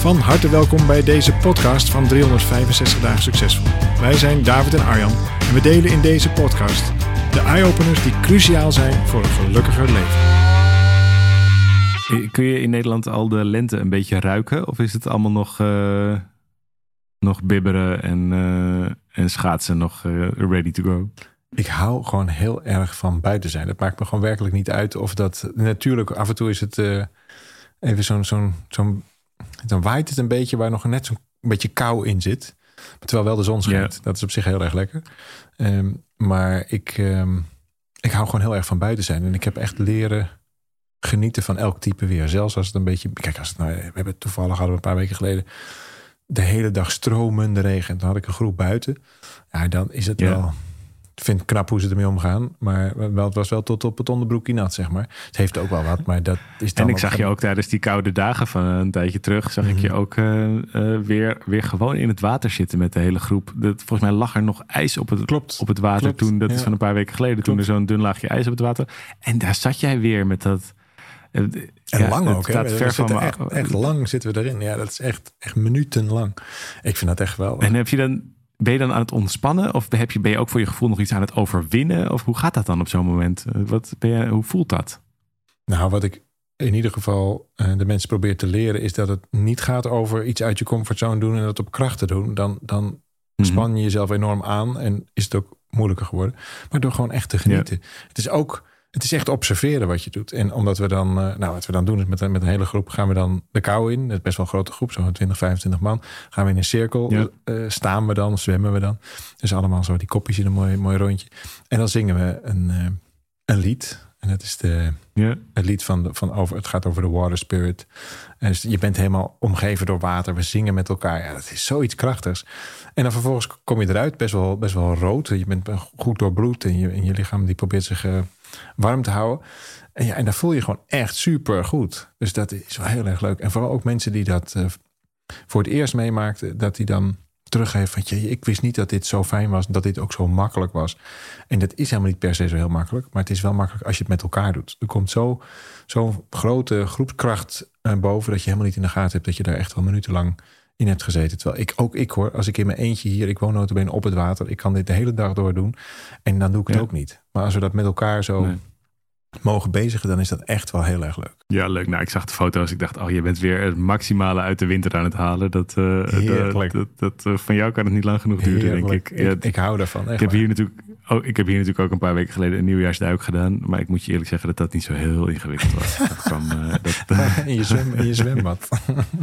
Van harte welkom bij deze podcast van 365 Dagen Succesvol. Wij zijn David en Arjan en we delen in deze podcast de eye-openers die cruciaal zijn voor een gelukkiger leven. Kun je in Nederland al de lente een beetje ruiken? Of is het allemaal nog, uh, nog bibberen en, uh, en schaatsen nog uh, ready to go? Ik hou gewoon heel erg van buiten zijn. Het maakt me gewoon werkelijk niet uit of dat... Natuurlijk, af en toe is het even zo'n zo'n zo'n dan waait het een beetje waar nog net zo'n beetje kou in zit. Terwijl wel de zon schijnt. Dat is op zich heel erg lekker. Um, maar ik, um, ik hou gewoon heel erg van buiten zijn. En ik heb echt leren genieten van elk type weer. Zelfs als het een beetje... Kijk, als het nou, we hebben het toevallig hadden we een paar weken geleden... de hele dag stromende regen. Dan had ik een groep buiten. Ja, dan is het wel vind knap hoe ze ermee omgaan. Maar wel, het was wel tot op het onderbroekje nat, zeg maar. Het heeft ook wel wat, maar dat is dan... En ik zag je ook tijdens die koude dagen van een tijdje terug... zag ik je mhm. ook uh, uh, weer, weer gewoon in het water zitten met de hele groep. Dat, volgens mij lag er nog ijs op het, Klopt. Op het water Klopt. toen. Dat is van een paar weken geleden. Klopt. Toen er zo'n dun laagje ijs op het water. En daar zat jij weer met dat... Uh, en ja, lang ook. Hè? Ver van echt, echt lang zitten we erin. Ja, dat is echt, echt minutenlang. Ik vind dat echt wel... En heb je dan ben je dan aan het ontspannen? Of heb je, ben je ook voor je gevoel nog iets aan het overwinnen? Of hoe gaat dat dan op zo'n moment? Eh, wat ben je, hoe voelt dat? Nou, wat ik in ieder geval uh, de mensen probeer te leren... is dat het niet gaat over iets uit je comfortzone doen... en dat op krachten doen. Dan, dan mhm. span je jezelf enorm aan en is het ook moeilijker geworden. Maar door gewoon echt te genieten. Het is ook het is echt observeren wat je doet. En omdat we dan, uh, nou wat we dan doen is met, met een hele groep gaan we dan de kou in. Het is best wel een grote groep, zo'n 20, 25 man. Gaan we in een cirkel, uh, staan we dan, zwemmen we dan. Dus allemaal zo die kopjes in een mooi, mooi rondje. En dan zingen we een, uh, een lied. En dat is de, ja. het lied van, van over, het gaat over de water spirit. En dus je bent helemaal omgeven door water. We zingen met elkaar. Ja, dat is zoiets krachtigs. En dan vervolgens kom je eruit, best wel, best wel rood. Je bent goed doorbloed en je, en je lichaam die probeert zich warm te houden. En, ja, en dan voel je gewoon echt super goed. Dus dat is wel heel erg leuk. En vooral ook mensen die dat uh, voor het eerst meemaakten, dat die dan teruggeven van je, ik wist niet dat dit zo fijn was, dat dit ook zo makkelijk was. En dat is helemaal niet per se zo heel makkelijk, maar het is wel makkelijk als je het met elkaar doet. Er komt zo'n zo grote groepskracht uh, boven dat je helemaal niet in de gaten hebt dat je daar echt wel minutenlang in hebt gezeten. Terwijl ik ook ik hoor, als ik in mijn eentje hier, ik woon notabene op het water, ik kan dit de hele dag door doen en dan doe ik het ook niet. Maar als we dat met elkaar zo mogen bezigen, dan is dat echt wel heel erg leuk. Ja, leuk. Nou, ik zag de foto's. Ik dacht, oh, je bent weer het maximale uit de winter aan het halen. Dat, uh, dat, dat, dat uh, van jou kan het niet lang genoeg duren, denk ik. ik. ik. hou daarvan. Echt ik heb hier natuurlijk, oh, ik heb hier natuurlijk ook een paar weken geleden een nieuwjaarsduik gedaan. Maar ik moet je eerlijk zeggen dat dat niet zo heel ingewikkeld was. dat kwam, uh, dat, in, je zwem, in je zwembad.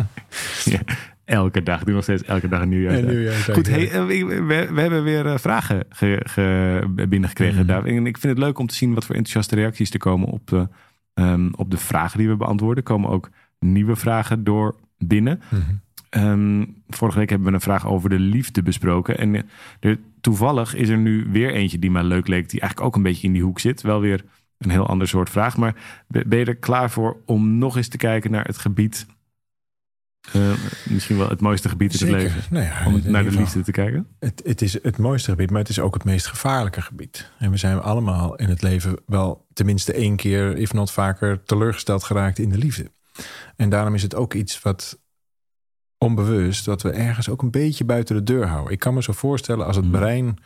ja, elke dag. Doe nog steeds elke dag een nieuwjaar. Goed, hey, eh, we, we, hebben weer uh, vragen ge, ge, binnengekregen. Mm. En ik vind het leuk om te zien wat voor enthousiaste reacties er komen op de, um, op de vragen die we beantwoorden. Er komen ook nieuwe vragen door binnen. Mm um, vorige week hebben we een vraag over de liefde besproken. En er, toevallig is er nu weer eentje die mij leuk leek, die eigenlijk ook een beetje in die hoek zit. Wel weer een heel ander soort vraag. Maar ben je er klaar voor om nog eens te kijken naar het gebied uh, misschien wel het mooiste gebied in het leven. Nou ja, om naar de liefde te kijken. Het, het, is het mooiste gebied, maar het is ook het meest gevaarlijke gebied. En we zijn allemaal in het leven wel tenminste één keer, if not vaker, teleurgesteld geraakt in de liefde. En daarom is het ook iets wat onbewust, dat we ergens ook een beetje buiten de deur houden. Ik kan me zo voorstellen als het mm. brein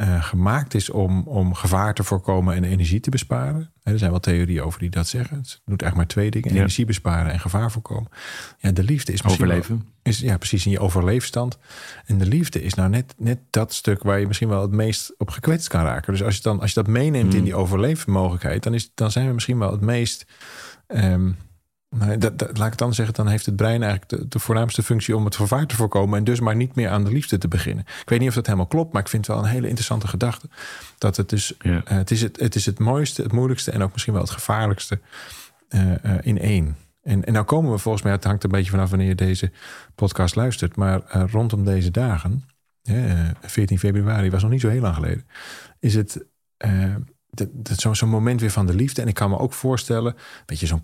uh, gemaakt is om, om gevaar te voorkomen en energie te besparen. Er zijn wel theorieën over die dat zeggen. Het doet echt maar twee dingen: energie besparen en gevaar voorkomen. Ja, de liefde is overleven. is, ja, precies in je overleefstand. En de liefde is nou net, net dat stuk waar je misschien wel het meest op gekwetst kan raken. Dus als je, dan, als je dat meeneemt in mm. die overleefmogelijkheid, dan, is, dan zijn we misschien wel het meest. Um, Nee, dat, dat, laat ik het dan zeggen, dan heeft het brein eigenlijk de, de, voornaamste functie om het vervaar te voorkomen en dus maar niet meer aan de liefde te beginnen. Ik weet niet of dat helemaal klopt, maar ik vind het wel een hele interessante gedachte. Dat het dus, ja. uh, het, is het, het is het mooiste, het moeilijkste en ook misschien wel het gevaarlijkste uh, uh, in één. En, en nou komen we volgens mij, het hangt een beetje vanaf wanneer je deze podcast luistert, maar rondom deze dagen, 14 februari was nog niet zo heel lang geleden, is het zo'n zo moment weer van de liefde. En ik kan me ook voorstellen, weet je, zo'n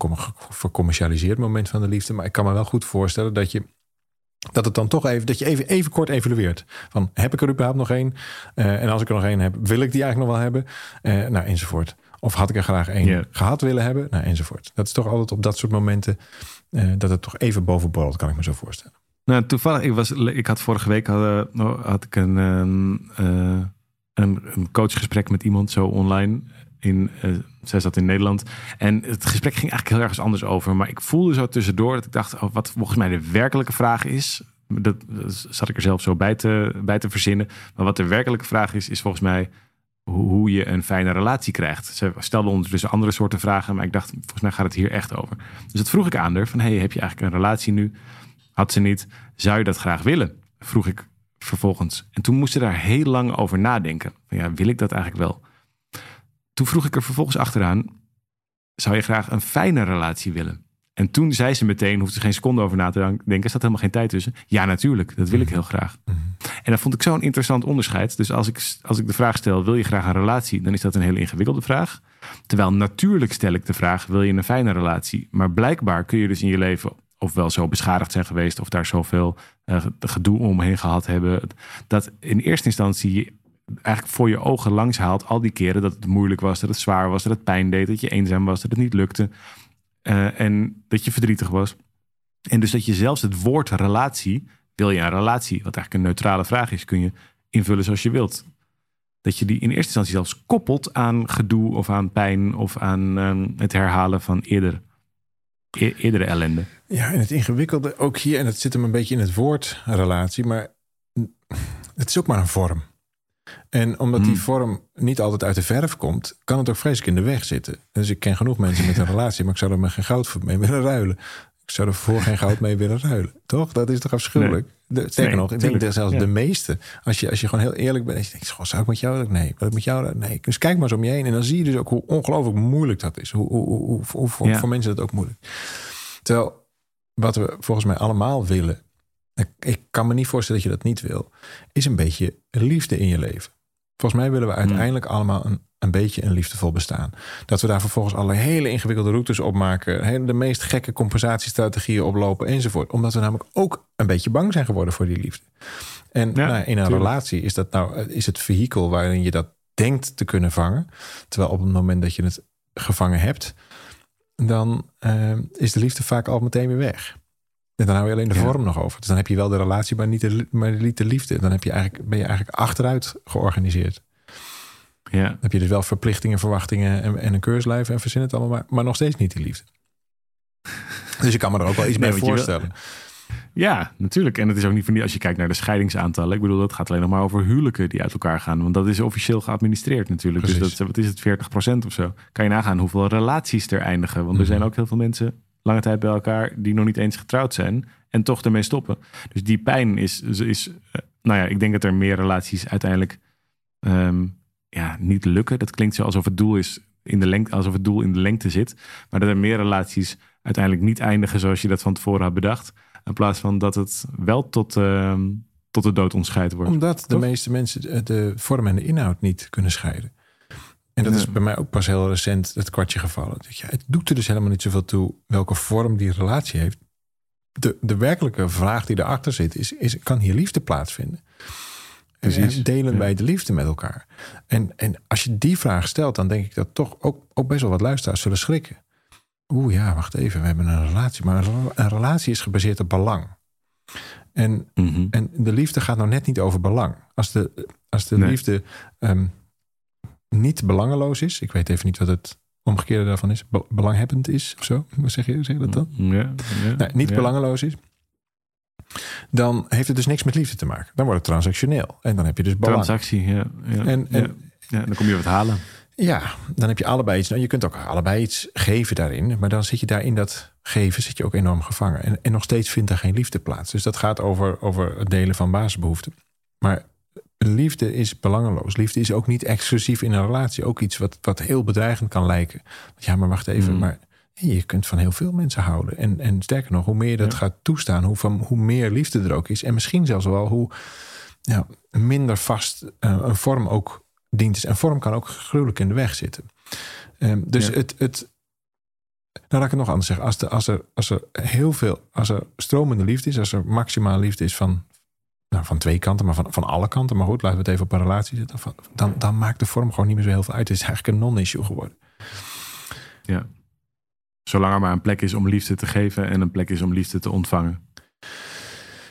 vercommercialiseerd moment van de liefde, maar ik kan me wel goed voorstellen dat je dat het dan toch even, dat je even, even kort evalueert. Van heb ik er überhaupt nog één? Uh, en als ik er nog één heb, wil ik die eigenlijk nog wel hebben? Uh, nou, enzovoort. Of had ik er graag één gehad willen hebben? Nou, enzovoort. Dat is toch altijd op dat soort momenten uh, dat het toch even boven borrelt, kan ik me zo voorstellen. Nou, toevallig, ik, was, ik had vorige week had, had ik een, een, een coachgesprek met iemand zo online. In, zij zat in Nederland. En het gesprek ging eigenlijk heel ergens anders over. Maar ik voelde zo tussendoor dat ik dacht, oh, wat volgens mij de werkelijke vraag is. Dat, zat ik er zelf zo bij te, bij te verzinnen. Maar wat de werkelijke vraag is, is volgens mij hoe, hoe je een fijne relatie krijgt. Ze stelde ondertussen andere soorten vragen, maar ik dacht, volgens mij gaat het hier echt over. Dus dat vroeg ik aan haar, van hey, heb je eigenlijk een relatie nu? Had ze niet. Zou je dat graag willen? Vroeg ik vervolgens. En toen moest ze daar heel lang over nadenken. Van, ja, wil ik dat eigenlijk wel? Toen vroeg ik er vervolgens achteraan: zou je graag een fijne relatie willen? En toen zei ze meteen, hoefde ze geen seconde over na te denken, er staat helemaal geen tijd tussen. Ja, natuurlijk, dat wil ik heel graag. En dat vond ik zo'n interessant onderscheid. Dus als ik, als ik de vraag stel, wil je graag een relatie? Dan is dat een hele ingewikkelde vraag. Terwijl natuurlijk stel ik de vraag, wil je een fijne relatie? Maar blijkbaar kun je dus in je leven ofwel zo beschadigd zijn geweest of daar zoveel uh, gedoe omheen gehad hebben. Dat in eerste instantie eigenlijk voor je ogen langs haalt. Al die keren dat het moeilijk was, dat het zwaar was, dat het pijn deed, dat je eenzaam was, dat het niet lukte. Uh, en dat je verdrietig was. En dus dat je zelfs het woord relatie, wil je een relatie, wat eigenlijk een neutrale vraag is, kun je invullen zoals je wilt. Dat je die in eerste instantie zelfs koppelt aan gedoe of aan pijn of aan um, het herhalen van eerder, e eerdere ellende. Ja, en het ingewikkelde ook hier, en het zit hem een beetje in het woord relatie, maar het is ook maar een vorm. En omdat die hmm. vorm niet altijd uit de verf komt, kan het ook vreselijk in de weg zitten. Dus ik ken genoeg mensen met een relatie, maar ik zou er maar geen goud mee willen ruilen. Ik zou er voor geen goud mee willen ruilen. Toch? Dat is toch afschuwelijk? Nee. Sterker nog, ik denk dat zelfs de meeste, als je, als je gewoon heel eerlijk bent, en je denkt, goh, zou ik met jou? Nee, wil ik met jou? Nee. Dus kijk maar eens om je heen en dan zie je dus ook hoe ongelooflijk moeilijk dat is. Hoe, hoe, hoe, hoe voor, voor mensen dat ook moeilijk. Terwijl wat we volgens mij allemaal willen, ik kan me niet voorstellen dat je dat niet wil, is een beetje liefde in je leven. Volgens mij willen we hmm. uiteindelijk allemaal een, een beetje een liefdevol bestaan. Dat we daar vervolgens allerlei hele ingewikkelde routes op maken. De meest gekke compensatiestrategieën oplopen enzovoort. Omdat we namelijk ook een beetje bang zijn geworden voor die liefde. En nou, in een relatie is dat nou is het vehikel waarin je dat denkt te kunnen vangen. Terwijl op het moment dat je het gevangen hebt, dan uh, is de liefde vaak al meteen weer weg. En dan hou je alleen de vorm nog over. Dus dan heb je wel de relatie, maar niet de, maar niet de liefde. Dan heb je eigenlijk, ben je eigenlijk achteruit georganiseerd. Ja. Dan heb je dus wel verplichtingen, verwachtingen en, en een keurslijf en verzin het allemaal, maar, maar nog steeds niet die liefde. Dus je kan me er ook wel iets nee, mee voorstellen. ja, natuurlijk. En het is ook niet van die als je kijkt naar de scheidingsaantallen. Ik bedoel, dat gaat alleen nog maar over huwelijken die uit elkaar gaan. Want dat is officieel geadministreerd natuurlijk. Dus dat, wat is het, 40% of zo? Kan je nagaan hoeveel relaties er eindigen? Want er mhm. zijn ook heel veel mensen lange tijd bij elkaar die nog niet eens getrouwd zijn en toch ermee stoppen. Dus die pijn is, is eh, nou ja, ik denk dat er meer relaties uiteindelijk ehm, ja, niet lukken. Dat klinkt zo alsof het doel is in de lengte, alsof het doel in de lengte zit, maar dat er meer relaties uiteindelijk niet eindigen zoals je dat van tevoren had bedacht, in plaats van dat het wel tot ehm, tot de dood ontscheid wordt. Omdat de meeste mensen de vorm en de inhoud niet kunnen scheiden. En dat is bij mij ook pas heel recent het kwartje gevallen. Ja, het doet er dus helemaal niet zoveel toe welke vorm die relatie heeft. De, de werkelijke vraag die erachter zit is, is kan hier liefde plaatsvinden? En delen wij de liefde met elkaar? En, en als je die vraag stelt, dan denk ik dat toch ook, ook best wel wat luisteraars zullen schrikken. Oeh ja, wacht even, we hebben een relatie. Maar een relatie is gebaseerd op belang. En, mhm. en de liefde gaat nou net niet over belang. Als de, als de liefde ehm, niet belangeloos is. Ik weet even niet wat het omgekeerde daarvan is. belanghebbend is of zo. Hoe zeg je, zeg je dat dan? Ja, ja niet belangeloos is. Dan heeft het dus niks met liefde te maken. Dan wordt het transactioneel. En dan heb je dus belang. Transactie, ja. ja en, en ja, dan kom je wat halen. Ja, dan heb je allebei iets. Nou, je kunt ook allebei iets geven daarin. Maar dan zit je daar in dat geven zit je ook enorm gevangen. En, en nog steeds vindt er geen liefde plaats. Dus dat gaat over, over het delen van basisbehoeften. Maar liefde is belangeloos. Liefde is ook niet exclusief in een relatie. Ook iets wat, wat heel bedreigend kan lijken. Ja, maar wacht even. Hmm. Maar je kunt van heel veel mensen houden. En, en sterker nog, hoe meer je dat gaat toestaan, hoe, van, hoe meer liefde er ook is. En misschien zelfs wel hoe ja, minder vast uh, een vorm ook dient is. En vorm kan ook gruwelijk in de weg zitten. Um, dus het, het, nou, laat ik het nog anders zeggen. Als, de, als, er, als er heel veel, als er stromende liefde is, als er maximaal liefde is van, nou, van twee kanten, maar van, van alle kanten, maar goed, laten we het even op een relatie zetten, dan, dan maakt de vorm gewoon niet meer zo heel veel uit. Het is eigenlijk een non-issue geworden. Ja. Zolang er maar een plek is om liefde te geven en een plek is om liefde te ontvangen.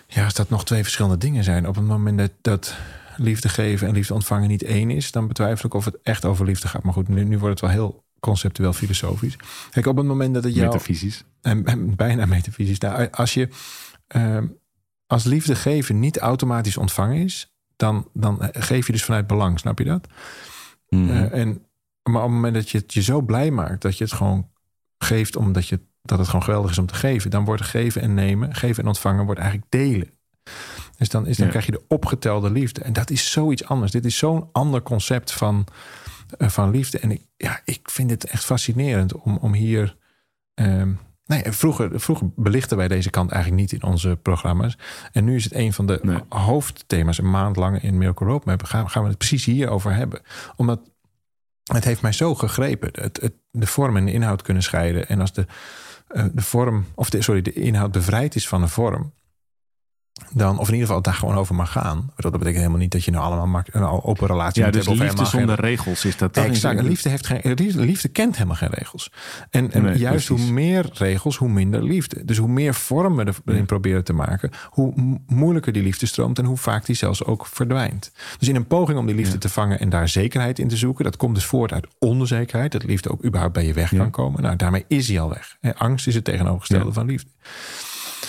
Ja, als dat nog twee verschillende dingen zijn. Op het moment dat, dat liefde geven en liefde ontvangen niet één is, dan betwijfel ik of het echt over liefde gaat. Maar goed, nu, nu wordt het wel heel conceptueel filosofisch. Kijk, op het moment dat het jou... Metafysisch. En, en bijna metafysisch. Nou, als je... Uh, als liefde geven niet automatisch ontvangen is, dan, dan geef je dus vanuit belang, snap je dat? Mm en, maar op het moment dat je het je zo blij maakt dat je het gewoon geeft omdat je, dat het gewoon geweldig is om te geven, dan wordt geven en nemen, geven en ontvangen wordt eigenlijk delen. Dus dan, is, dan krijg je de opgetelde liefde. En dat is zoiets anders. Dit is zo'n ander concept van, uh, van liefde. En ik, ja, ik vind het echt fascinerend om, om hier. Um, nee, vroeger, vroeger belichten wij deze kant eigenlijk niet in onze programma's. En nu is het een van de hoofdthema's. Een maand lang in Miracle Roadmap gaan, gaan we het precies hierover hebben. Omdat het heeft mij zo gegrepen. Het, het, de vorm en de inhoud kunnen scheiden. En als de, uh, de vorm, of de, sorry, de inhoud bevrijd is van de vorm dan, of in ieder geval daar gewoon over mag gaan. Dat betekent helemaal niet dat je nou allemaal een open relatie ja, moet dus hebben. liefde zonder regels is dat. Exact. Liefde, heeft geen, liefde kent helemaal geen regels. En, en juist hoe meer regels, hoe minder liefde. Dus hoe meer vormen we erin proberen te maken, hoe moeilijker die liefde stroomt en hoe vaak die zelfs ook verdwijnt. Dus in een poging om die liefde te vangen en daar zekerheid in te zoeken, dat komt dus voort uit onzekerheid, dat liefde ook überhaupt bij je weg kan komen. Nou, daarmee is hij al weg. Angst is het tegenovergestelde van liefde.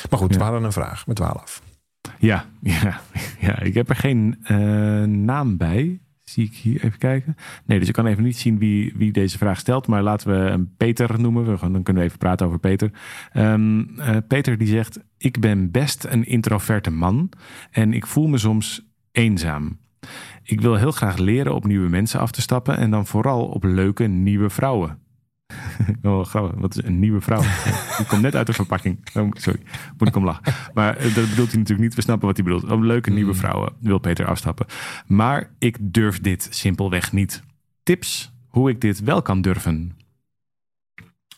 Maar goed, we hadden een vraag met 12. Ja, ja, ja, ik heb er geen uh, naam bij. Zie ik hier even kijken. Nee, dus ik kan even niet zien wie, wie deze vraag stelt. Maar laten we hem Peter noemen. We, dan kunnen we even praten over Peter. Um, uh, Peter die zegt: Ik ben best een introverte man. En ik voel me soms eenzaam. Ik wil heel graag leren op nieuwe mensen af te stappen. En dan vooral op leuke nieuwe vrouwen. oh, grappig. Wat is een nieuwe vrouw? Die komt net uit de verpakking. Oh, sorry, moet ik om lachen. Maar eh, dat bedoelt hij natuurlijk niet. We snappen wat hij bedoelt. Een leuke nieuwe mm. vrouwen wil Peter afstappen. Maar ik durf dit simpelweg niet. Tips hoe ik dit wel kan durven.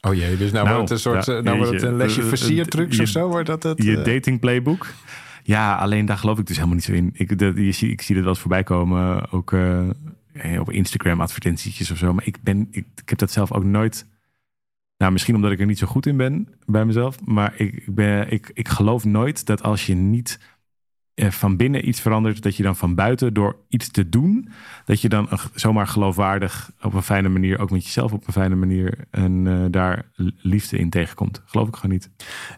Oh jee, dus nou, nou wordt het een soort, nou wordt het een lesje versiertrucs of zo? Wordt dat het, je dating playbook. Ja, alleen daar geloof ik dus helemaal niet zo in. Ik, dat, je, ik zie dit wel eens voorbij komen. Ook uh, eh, op Instagram advertentietjes of zo. Maar ik, ben, ik, ik, heb dat zelf ook nooit. Nou, misschien omdat ik er niet zo goed in ben bij mezelf. Maar ik, ik, ben, ik, ik geloof nooit dat als je niet eh, van binnen iets verandert, dat je dan van buiten door iets te doen, dat je dan zomaar geloofwaardig op een fijne manier, ook met jezelf op een fijne manier, en uh, daar liefde in tegenkomt. Geloof ik gewoon niet.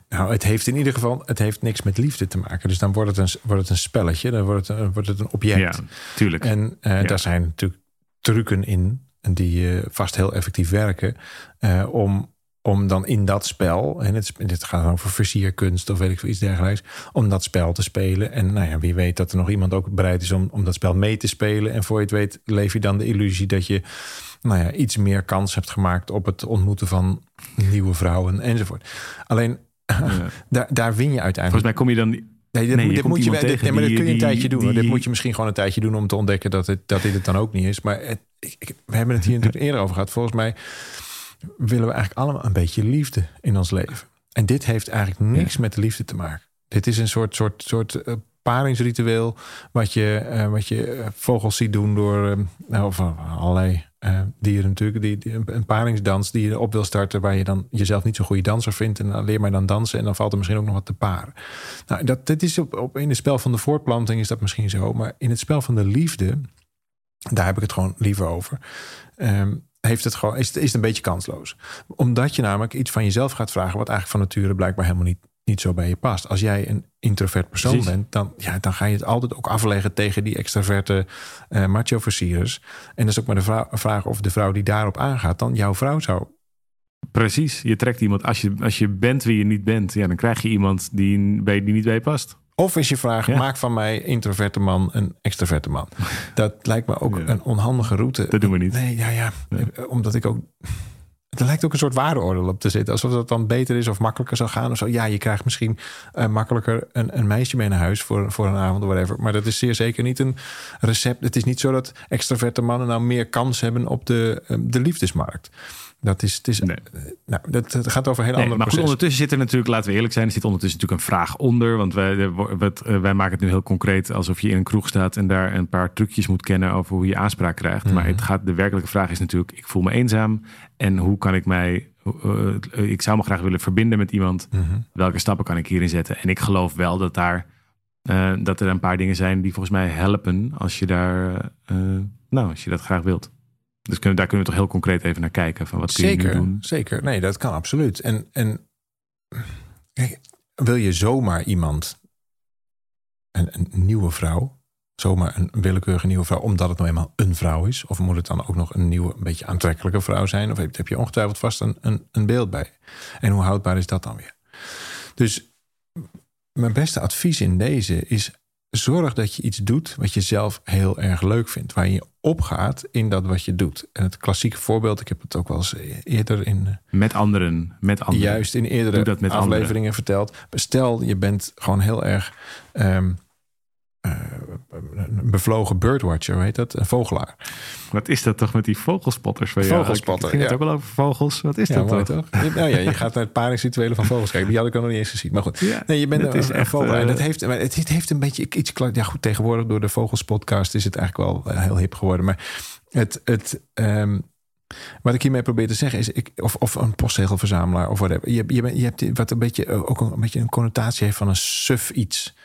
Nou, het heeft in ieder geval, het heeft niks met liefde te maken. Dus dan wordt het een, wordt het een spelletje, dan wordt het, wordt het een object. Ja, tuurlijk. En uh, daar zijn natuurlijk trucken in die uh, vast heel effectief werken om om dan in dat spel, en het, dit gaat dan over versierkunst of weet ik veel iets dergelijks, om dat spel te spelen. En nou ja, wie weet dat er nog iemand ook bereid is om, om dat spel mee te spelen. En voor je het weet, leef je dan de illusie dat je nou ja, iets meer kans hebt gemaakt op het ontmoeten van nieuwe vrouwen enzovoort. Alleen daar, daar win je uiteindelijk. Volgens mij kom je dan Nee, dit, nee, dit moet je, dit, nee, maar dat kun je een tijdje doen. dit moet je misschien gewoon een tijdje doen om te ontdekken dat, het, dat dit het dan ook niet is. Maar het, ik, we hebben het hier natuurlijk eerder over gehad. Volgens mij willen we eigenlijk allemaal een beetje liefde in ons leven. En dit heeft eigenlijk niks met de liefde te maken. Dit is een soort, soort, soort uh, paringsritueel. Wat je, uh, wat je eh, vogels ziet doen door nou, of, allerlei dieren natuurlijk. Die, die, een paringsdans die je op wil starten. Waar je dan jezelf niet zo'n goede danser vindt. En dan leer maar dan dansen. En dan valt er misschien ook nog wat te paren. Nou, dat, dit is op, op, in het spel van de voortplanting is dat misschien zo. Maar in het spel van de liefde. Daar heb ik het gewoon liever over. Um, heeft het gewoon, is, het, is het een beetje kansloos. Omdat je namelijk iets van jezelf gaat vragen, wat eigenlijk van nature blijkbaar helemaal niet, niet zo bij je past. Als jij een introvert persoon bent, dan, ja, dan ga je het altijd ook afleggen tegen die extraverte uh, macho-versierers. En dat is ook maar de vraag of de vrouw die daarop aangaat, dan jouw vrouw zou Precies, je trekt iemand. Als je, als je bent wie je niet bent, ja, dan krijg je iemand die, bij, die niet bij je past. Of is je vraag, maak van mij introverte man een extraverte man. Dat lijkt me ook een onhandige route. Dat doen we niet. Nee, ja, ja. Omdat ik ook... er lijkt ook een soort waardeoordeel op te zitten. Alsof dat dan beter is of makkelijker zou gaan. Of zo. Ja, je krijgt misschien uh, makkelijker een, een, meisje mee naar huis voor, voor een avond of whatever. Maar dat is zeer zeker niet een recept. Het is niet zo dat extraverte mannen nou meer kans hebben op de, de liefdesmarkt. Dat is, het is, nee. Eh, nou, dat, dat, gaat over heel nee, andere Maar goed, ondertussen zit er natuurlijk, laten we eerlijk zijn, er zit ondertussen natuurlijk een vraag onder. Want wij, wij maken het nu heel concreet alsof je in een kroeg staat en daar een paar trucjes moet kennen over hoe je aanspraak krijgt. Maar mhm. het gaat, de werkelijke vraag is natuurlijk, ik voel me eenzaam en hoe kan ik mij, uh, ik zou me graag willen verbinden met iemand. Mhm. Welke stappen kan ik hierin zetten? En ik geloof wel dat daar, uh, dat er een paar dingen zijn die volgens mij helpen als je daar, nou, als je dat graag wilt. Dus kunnen, daar kunnen we toch heel concreet even naar kijken. Van wat zeker, kun je doen? Zeker, nee, dat kan absoluut. En, en wil je zomaar iemand, een, een nieuwe vrouw, zomaar een willekeurige nieuwe vrouw, omdat het nou eenmaal een vrouw is? Of moet het dan ook nog een nieuwe, een beetje aantrekkelijke vrouw zijn? Of heb, heb je ongetwijfeld vast een, een, een beeld bij? En hoe houdbaar is dat dan weer? Dus mijn beste advies in deze is zorg dat je iets doet wat je zelf heel erg leuk vindt. Waar je opgaat in dat wat je doet. En het klassieke voorbeeld, ik heb het ook wel eens eerder in... Eh, met anderen, met anderen. Juist in eerdere afleveringen verteld. Stel, je bent gewoon heel erg... Um, een bevlogen birdwatcher, heet dat? Een vogelaar. Wat is dat toch met die vogelspotters van? Vogelspotter, ging het ook wel over vogels. Wat is dat toch? toch? Nou ja, je gaat naar het paringsrituelen van vogels kijken. Die had ik nog niet eens gezien. Maar goed, nee, je bent een, is een echt, vogelaar. En dat heeft, het, het heeft een beetje iets... Ja goed, tegenwoordig door de Vogelspodcast is het eigenlijk wel eh, heel hip geworden. Maar het... het um, wat ik hiermee probeer te zeggen is, ik, of, of een postzegelverzamelaar of whatever. Je, je, je hebt wat een beetje, ook een, een beetje een connotatie heeft van een suf iets.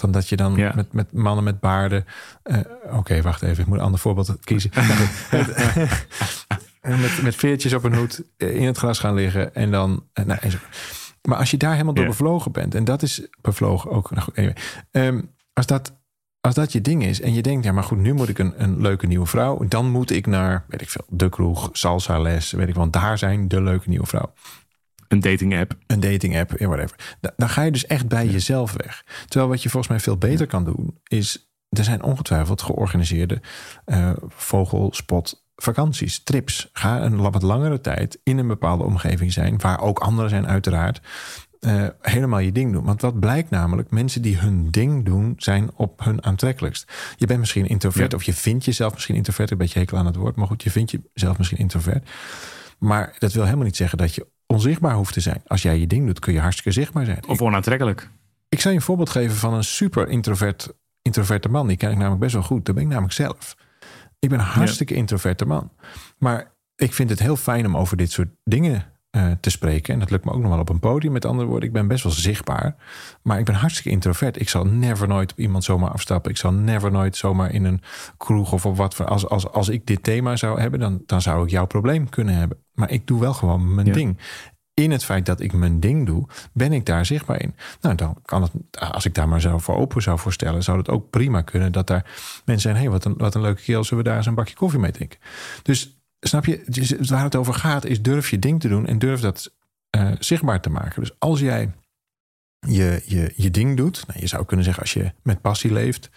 Van dat je dan met, met mannen met baarden. Uh, Oké, wacht even. Ik moet een ander voorbeeld kiezen. met, met veertjes op een hoed eh, in het gras gaan liggen. En dan. Uh, nou, maar als je daar helemaal door bevlogen bent. En dat is bevlogen ook. Nou goed, anyway, um, als dat. Als dat je ding is en je denkt, ja, maar goed, nu moet ik een, een leuke nieuwe vrouw. Dan moet ik naar, weet ik veel, de kroeg, salsa les, weet ik, want daar zijn de leuke nieuwe vrouw. Een dating app. Een dating app, whatever. Dan ga je dus echt bij jezelf weg. Terwijl wat je volgens mij veel beter kan doen, is er zijn ongetwijfeld georganiseerde uh, vogelspot vakanties, trips. Ga een wat langere tijd in een bepaalde omgeving zijn, waar ook anderen zijn uiteraard. Uh, helemaal je ding doen. Want wat blijkt namelijk, mensen die hun ding doen, zijn op hun aantrekkelijkst. Je bent misschien introvert, of je vindt jezelf misschien introvert, een beetje hekel aan het woord, maar goed, je vindt jezelf misschien introvert. Maar dat wil helemaal niet zeggen dat je onzichtbaar hoeft te zijn. Als jij je ding doet, kun je hartstikke zichtbaar zijn. Of onaantrekkelijk. Ik zal je een voorbeeld geven van een super introvert, introverte man. Die ken ik namelijk best wel goed. Dat ben ik namelijk zelf. Ik ben een hartstikke introverte man. Maar ik vind het heel fijn om over dit soort dingen uh, te spreken. En dat lukt me ook nog wel op een podium. Met andere woorden, ik ben best wel zichtbaar. Maar ik ben hartstikke introvert. Ik zal never nooit op iemand zomaar afstappen. Ik zal never nooit zomaar in een kroeg of op wat voor. Als, als, als ik dit thema zou hebben, dan, dan zou ik jouw probleem kunnen hebben. Maar ik doe wel gewoon mijn ding. In het feit dat ik mijn ding doe, ben ik daar zichtbaar in. Nou, dan kan het, als ik daar maar zo voor open zou voorstellen, zou het ook prima kunnen dat daar mensen zijn. Hé, hey, wat, een, wat een leuke kerel, zullen we daar eens een bakje koffie mee drinken? Dus snap je, waar het over gaat, is durf je ding te doen en durf dat uh, zichtbaar te maken. Dus als jij je, je, je ding doet, nou, je zou kunnen zeggen als je met passie leeft,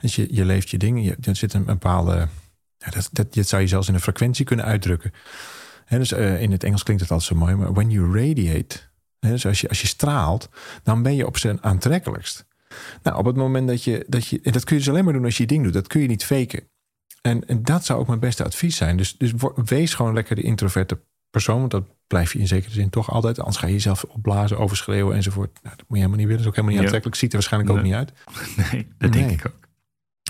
dus je, je leeft je ding, je, zit een bepaalde, ja, dat, dat, zou je zelfs in een frequentie kunnen uitdrukken. Dus uh, in het Engels klinkt het altijd zo mooi, maar when you radiate, dus als je, als je straalt, dan ben je op zijn aantrekkelijkst. Nou, op het moment dat je, dat je, en dat kun je dus alleen maar doen als je je ding doet, dat kun je niet faken. En, en dat zou ook mijn beste advies zijn. Dus, dus wees gewoon lekker de introverte persoon. Want dat blijf je in zekere zin toch altijd. Anders ga je jezelf opblazen, overschreeuwen enzovoort. Nou, dat moet je helemaal niet willen. Dat is ook helemaal niet aantrekkelijk. Ziet er waarschijnlijk ook niet uit. Nee, dat denk ik ook.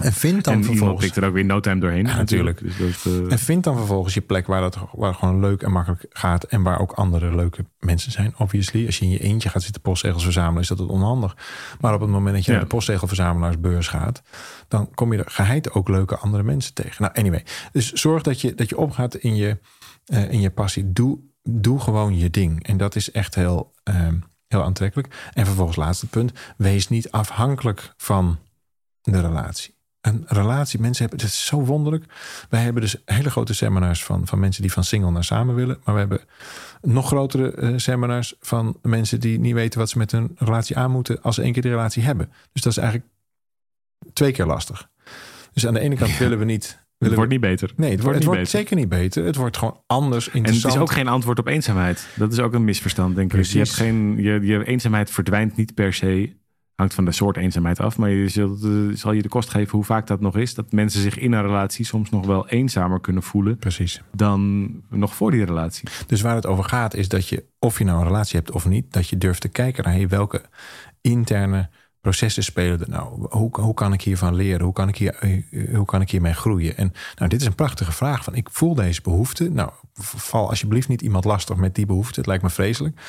En vind dan en vervolgens. pikt er ook weer no time doorheen. natuurlijk. Dus uh... En vind dan vervolgens je plek waar, dat, waar gewoon leuk en makkelijk gaat. En waar ook andere leuke mensen zijn, obviously. Als je in je eentje gaat zitten postzegels verzamelen, is dat het onhandig. Maar op het moment dat je naar de postzegelverzamelaarsbeurs gaat, dan kom je er geheid ook leuke andere mensen tegen. Nou, anyway. Dus zorg dat je, dat je opgaat in je, uh, in je passie. Doe, doe gewoon je ding. En dat is echt heel, uh, heel aantrekkelijk. En vervolgens, laatste punt. Wees niet afhankelijk van de relatie een relatie. Mensen hebben, het is zo wonderlijk. Wij hebben dus hele grote seminars van, van mensen die van single naar samen willen. Maar we hebben nog grotere uh, seminars van mensen die niet weten wat ze met hun relatie aan moeten als ze één keer de relatie hebben. Dus dat is eigenlijk twee keer lastig. Dus aan de ene kant willen we niet het wordt niet beter. Nee, het, wordt, het wordt zeker niet beter. Het wordt gewoon anders interessant. En het is ook geen antwoord op eenzaamheid. Dat is ook een misverstand, denk ik. Je, hebt geen, je, je eenzaamheid verdwijnt niet per se hangt van de soort eenzaamheid af. Maar je zult, uh, zal je de kost geven hoe vaak dat nog is. Dat mensen zich in een relatie soms nog wel eenzamer kunnen voelen. Precies. Dan nog voor die relatie. Dus waar het over gaat is dat je, of je nou een relatie hebt of niet, dat je durft te kijken naar welke interne processen spelen er nou? Hoe, hoe kan ik hiervan leren? Hoe kan ik, hier, eh, hoe kan ik hiermee groeien? En nou, dit is een prachtige vraag. Van, ik voel deze behoefte. Nou, val alsjeblieft niet iemand lastig met die behoefte. Het lijkt me vreselijk.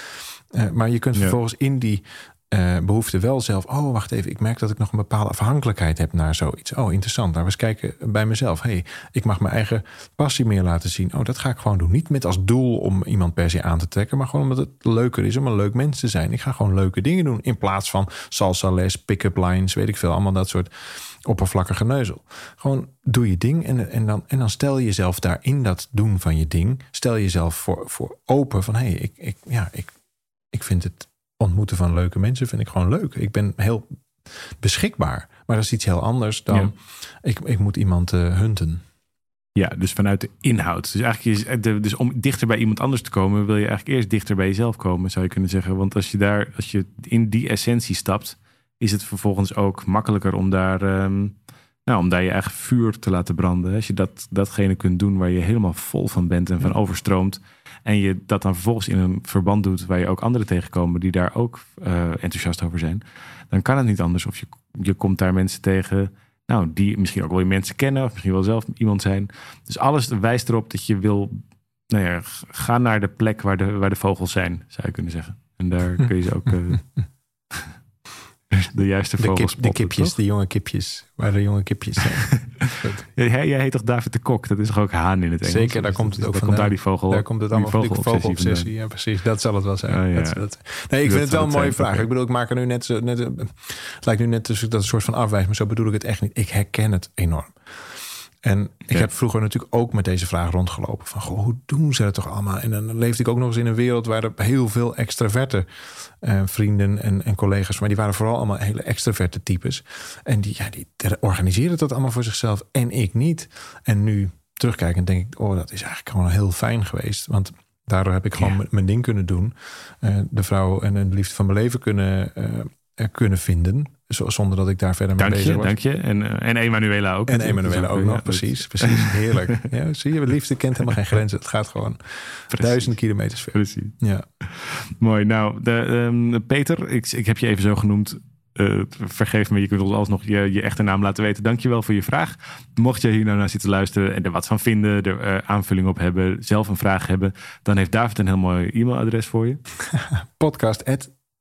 Uh, maar je kunt vervolgens in die uh, behoefte wel zelf. Oh, wacht even. Ik merk dat ik nog een bepaalde afhankelijkheid heb naar zoiets. Oh, interessant. Nou, we eens kijken bij mezelf. hey, ik mag mijn eigen passie meer laten zien. Oh, dat ga ik gewoon doen. Niet met als doel om iemand per se aan te trekken, maar gewoon omdat het leuker is om een leuk mens te zijn. Ik ga gewoon leuke dingen doen in plaats van salsa les, pick-up lines, weet ik veel. Allemaal dat soort oppervlakkige neuzel. Gewoon doe je ding en, en, dan, en dan stel je jezelf daar in dat doen van je ding. Stel jezelf voor, voor open van hé, hey, ik, ik, ja, ik, ik vind het ontmoeten van leuke mensen vind ik gewoon leuk. Ik ben heel beschikbaar. Maar dat is iets heel anders dan ik, ik moet iemand uh, hunten. Ja, dus vanuit de inhoud. Dus eigenlijk is, eh, dus om dichter bij iemand anders te komen, wil je eigenlijk eerst dichter bij jezelf komen, zou je kunnen zeggen. Want als je daar, als je in die essentie stapt, is het vervolgens ook makkelijker om daar, um, nou, om daar je eigen vuur te laten branden. Als je dat, datgene kunt doen waar je helemaal vol van bent en van overstroomt en je dat dan vervolgens in een verband doet waar je ook anderen tegenkomen die daar ook uh, enthousiast over zijn, dan kan het niet anders. Of je, je komt daar mensen tegen, nou, die misschien ook wel je mensen kennen, of misschien wel zelf iemand zijn. Dus alles wijst erop dat je wil, nou ja, ga naar de plek waar de, waar de vogels zijn, zou je kunnen zeggen. En daar kun je ze ook. Uh, de juiste vogels de, de kipjes, de jonge kipjes. Waar de jonge kipjes zijn. jij, jij heet toch David de Kok? Dat is toch ook haan in het Engels? Zeker, daar komt het ook van. Komt daar die vogel Daar komt het allemaal van die vogelobsessie. Ja, precies. Dat zal het wel zijn. Oh, ja. dat, nee, ik vind het wel een mooie vraag. Ik bedoel, ik maak er nu net... net het lijkt nu net dat een soort van afwijs, maar zo bedoel ik het echt niet. Ik herken het enorm. En ik heb vroeger natuurlijk ook met deze vraag rondgelopen. Van, goh, hoe doen ze dat toch allemaal? En dan leefde ik ook nog eens in een wereld waar er heel veel extraverte uh, vrienden en, en collega's... maar die waren vooral allemaal hele extraverte types. En die, ja, die organiseerden dat allemaal voor zichzelf en ik niet. En nu terugkijkend denk ik, oh, dat is eigenlijk gewoon heel fijn geweest. Want daardoor heb ik gewoon mijn ding kunnen doen. Uh, de vrouw en de liefde van mijn leven kunnen, uh, kunnen vinden zonder dat ik daar verder mee dank bezig was. Dank je, en, uh, en Emanuela ook. En Emanuela ook nog, precies. Precies, heerlijk. ja, zie je, liefde kent helemaal geen grenzen. Het gaat gewoon precies. duizenden kilometers ver. Precies. Ja. Mooi. Nou, de, um, Peter, ik, ik heb je even zo genoemd. Uh, vergeef me, je kunt ons alsnog je, je echte naam laten weten. Dankjewel voor je vraag. Mocht je hier nou naar zitten luisteren en er wat van vinden, er uh, aanvulling op hebben, zelf een vraag hebben, dan heeft David een heel mooi e-mailadres voor je. Podcast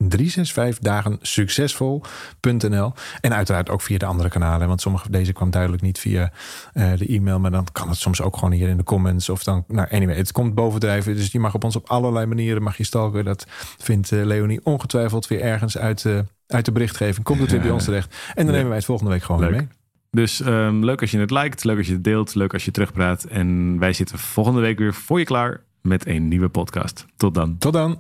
365 dagen succesvol.nl. En uiteraard ook via de andere kanalen. Want sommige deze kwam duidelijk niet via uh, de e-mail. Maar dan kan het soms ook gewoon hier in de comments. Of dan, nou anyway, het komt bovendrijven. Dus je mag op ons op allerlei manieren mag je stalken. Dat vindt uh, Leonie ongetwijfeld weer ergens uit, uh, uit de berichtgeving. Komt het weer bij ons terecht. En dan nemen wij het volgende week gewoon weer mee. Dus um, leuk als je het liked, leuk als je het deelt, leuk als je terugpraat. En wij zitten volgende week weer voor je klaar met een nieuwe podcast. Tot dan. Tot dan.